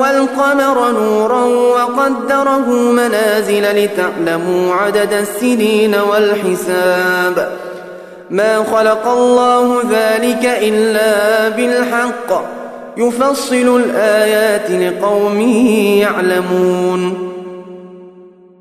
والقمر نورا وقدره منازل لتعلموا عدد السنين والحساب. ما خلق الله ذلك إلا بالحق. يفصل الآيات لقوم يعلمون.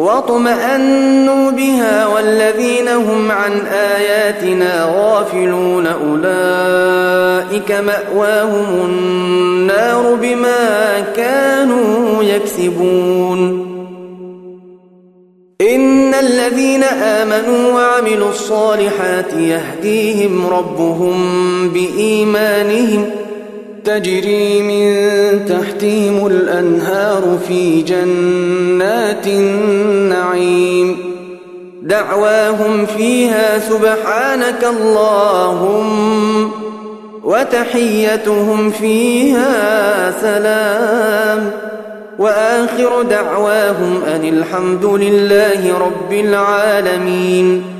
واطمأنوا بها والذين هم عن آياتنا غافلون أولئك مأواهم النار بما كانوا يكسبون. إن الذين آمنوا وعملوا الصالحات يهديهم ربهم بإيمانهم تجري من تحتهم الأنهار في جنات النعيم. دعواهم فيها سبحانك اللهم وتحيتهم فيها سلام. وآخر دعواهم أن الحمد لله رب العالمين.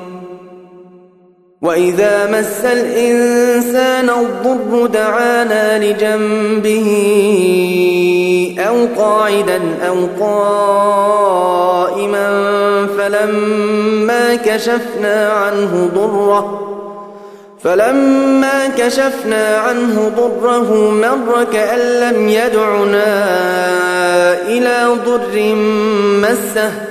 وإذا مس الإنسان الضر دعانا لجنبه أو قاعدا أو قائما فلما كشفنا عنه ضره فلما كشفنا عنه ضره مر كأن لم يدعنا إلى ضر مسه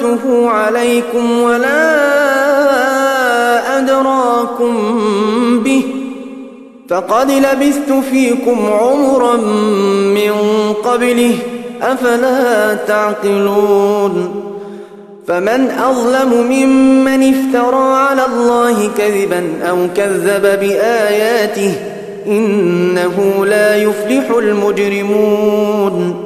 تلوته عليكم ولا أدراكم به فقد لبثت فيكم عمرا من قبله أفلا تعقلون فمن أظلم ممن افترى على الله كذبا أو كذب بآياته إنه لا يفلح المجرمون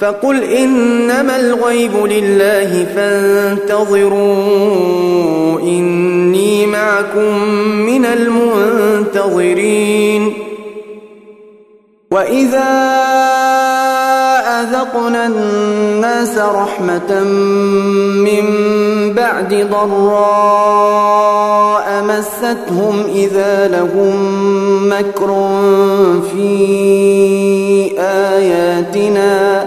فقل إنما الغيب لله فانتظروا إني معكم من المنتظرين. وإذا أذقنا الناس رحمة من بعد ضراء مستهم إذا لهم مكر في آياتنا.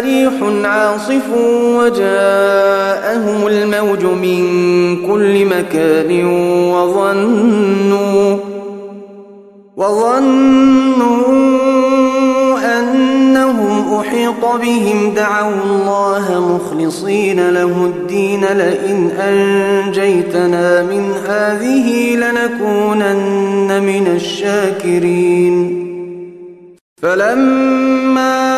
ريح عاصف وجاءهم الموج من كل مكان وظنوا وظنوا أنهم أحيط بهم. دعوا الله مخلصين له الدين. لئن أنجيتنا من هذه لنكونن من الشاكرين. فلما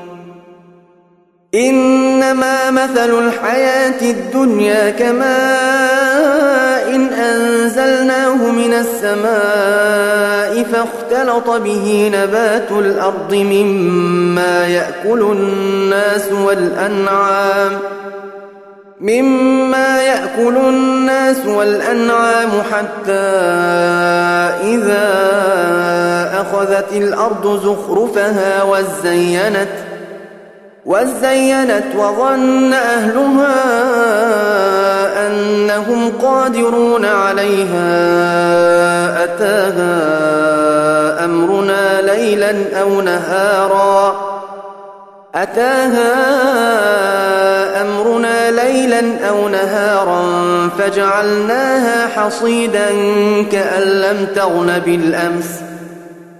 إنما مثل الحياة الدنيا كماء إن أنزلناه من السماء فاختلط به نبات الأرض مما يأكل الناس والأنعام ۖ مما يأكل الناس والأنعام حتى إذا أخذت الأرض زخرفها وزينت وزينت وظن أهلها أنهم قادرون عليها. أتاها أمرنا ليلا أو نهارا. أتاها أمرنا ليلا أو نهارا فجعلناها حصيدا كأن لم تغن بالأمس.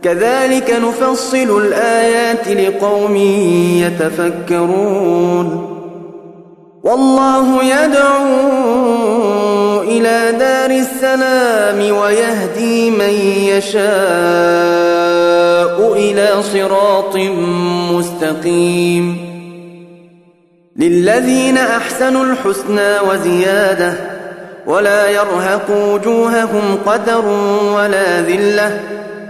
كذلك نفصل الآيات لقوم يتفكرون. والله يدعو إلى دار السلام ويهدي من يشاء إلى صراط مستقيم. للذين أحسنوا الحسنى وزيادة ولا يرهق وجوههم قدر ولا ذلة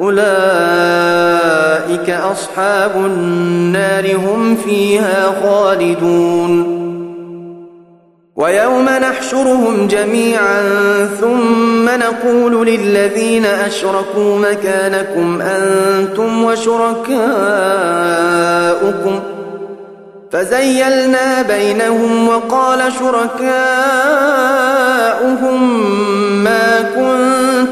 أولئك أصحاب النار هم فيها خالدون. ويوم نحشرهم جميعا ثم نقول للذين أشركوا مكانكم أنتم وشركاؤكم. فزيلنا بينهم وقال شركاؤهم ما كنتم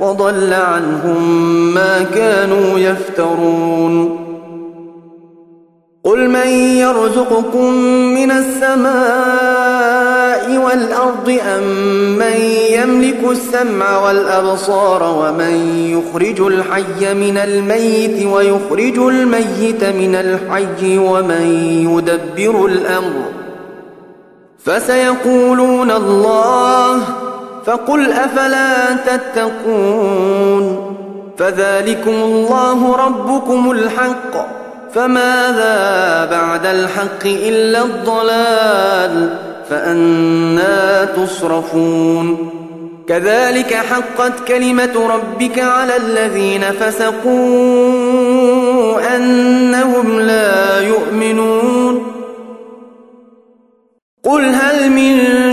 وضل عنهم ما كانوا يفترون. قل من يرزقكم من السماء والأرض أم من يملك السمع والأبصار ومن يخرج الحي من الميت ويخرج الميت من الحي ومن يدبر الأمر فسيقولون الله فقل أفلا تتقون فذلكم الله ربكم الحق فماذا بعد الحق إلا الضلال فأنا تصرفون كذلك حقت كلمة ربك على الذين فسقوا أنهم لا يؤمنون قل هل من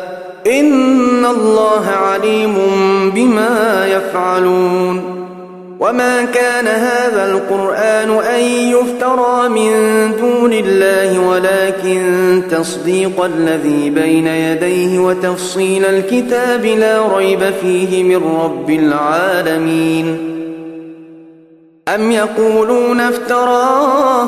إن الله عليم بما يفعلون وما كان هذا القرآن أن يفترى من دون الله ولكن تصديق الذي بين يديه وتفصيل الكتاب لا ريب فيه من رب العالمين أم يقولون افتراه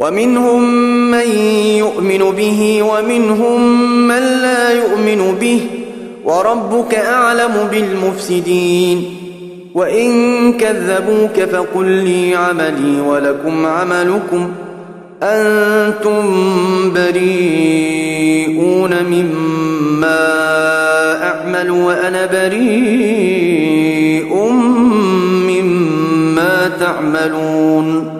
ومنهم من يؤمن به ومنهم من لا يؤمن به وربك أعلم بالمفسدين وإن كذبوك فقل لي عملي ولكم عملكم أنتم بريئون مما أعمل وأنا بريء مما تعملون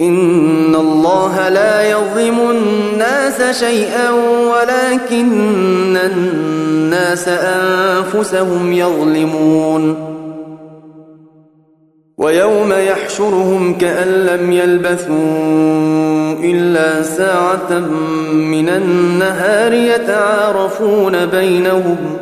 إن الله لا يظلم الناس شيئا ولكن الناس أنفسهم يظلمون. ويوم يحشرهم كأن لم يلبثوا إلا ساعة من النهار يتعارفون بينهم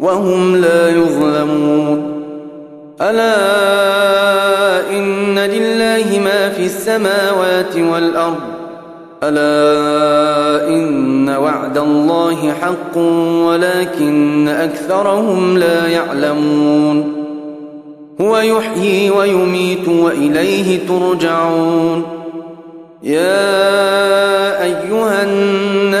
وهم لا يظلمون. ألا إن لله ما في السماوات والأرض. ألا إن وعد الله حق ولكن أكثرهم لا يعلمون. هو يحيي ويميت وإليه ترجعون. يا أيها الناس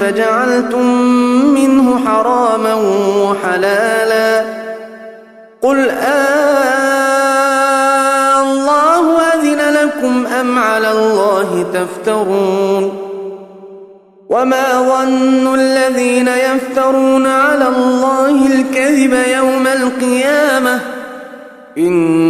فجعلتم منه حراما وحلالا. قل آه الله أذن لكم أم على الله تفترون؟ وما ظن الذين يفترون على الله الكذب يوم القيامة؟ إن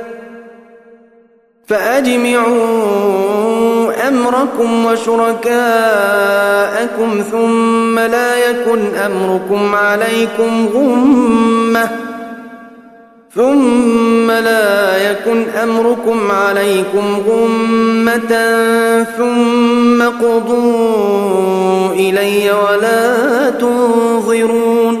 فأجمعوا أمركم وشركاءكم ثم لا يكن أمركم عليكم غمّة ثم لا يكن أمركم عليكم غمة ثم قضوا إلي ولا تنظرون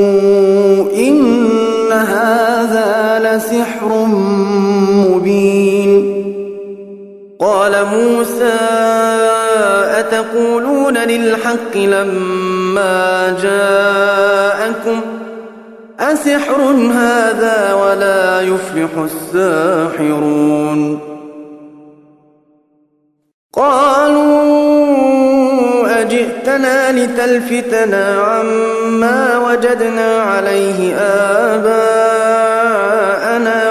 قال موسى أتقولون للحق لما جاءكم ۖ؟ أسحر هذا ولا يفلح الساحرون. قالوا أجئتنا لتلفتنا عما وجدنا عليه آباءنا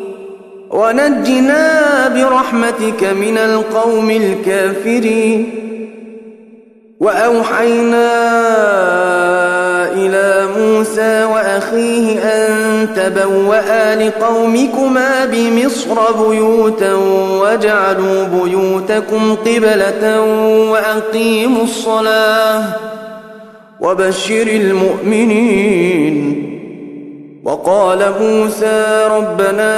ونجنا برحمتك من القوم الكافرين. وأوحينا إلى موسى وأخيه أن تبوأ لقومكما بمصر بيوتا واجعلوا بيوتكم قبلة وأقيموا الصلاة. وبشر المؤمنين. وقال موسى ربنا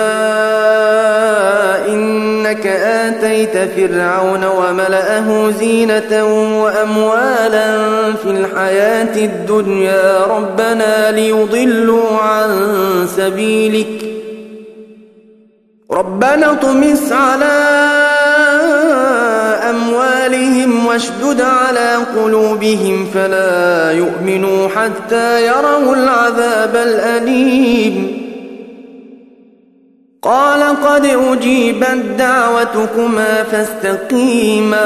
إنك آتيت فرعون وملأه زينة وأموالا في الحياة الدنيا. ربنا ليضلوا عن سبيلك. ربنا طمس على أموالهم واشدد على قلوبهم فلا يؤمنوا حتى يروا العذاب الأليم. قال قد أجيبت دعوتكما فاستقيما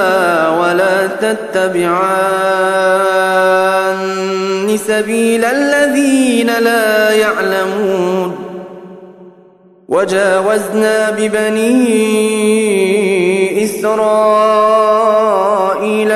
ولا تتبعان سبيل الذين لا يعلمون. وجاوزنا ببني إسرائيل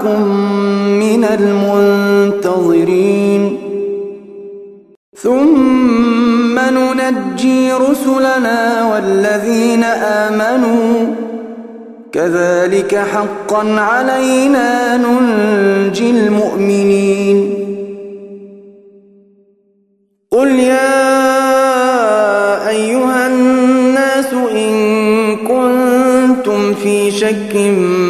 معكم من المنتظرين. ثم ننجي رسلنا والذين آمنوا. كذلك حقا علينا ننجي المؤمنين. قل يا أيها الناس إن كنتم في شك من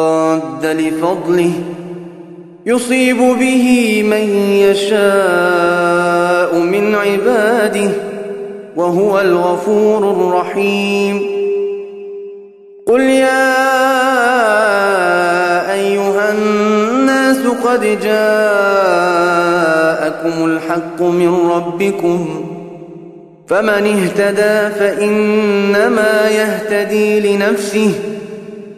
لفضله يصيب به من يشاء من عباده وهو الغفور الرحيم. قل يا أيها الناس قد جاءكم الحق من ربكم فمن اهتدى فإنما يهتدي لنفسه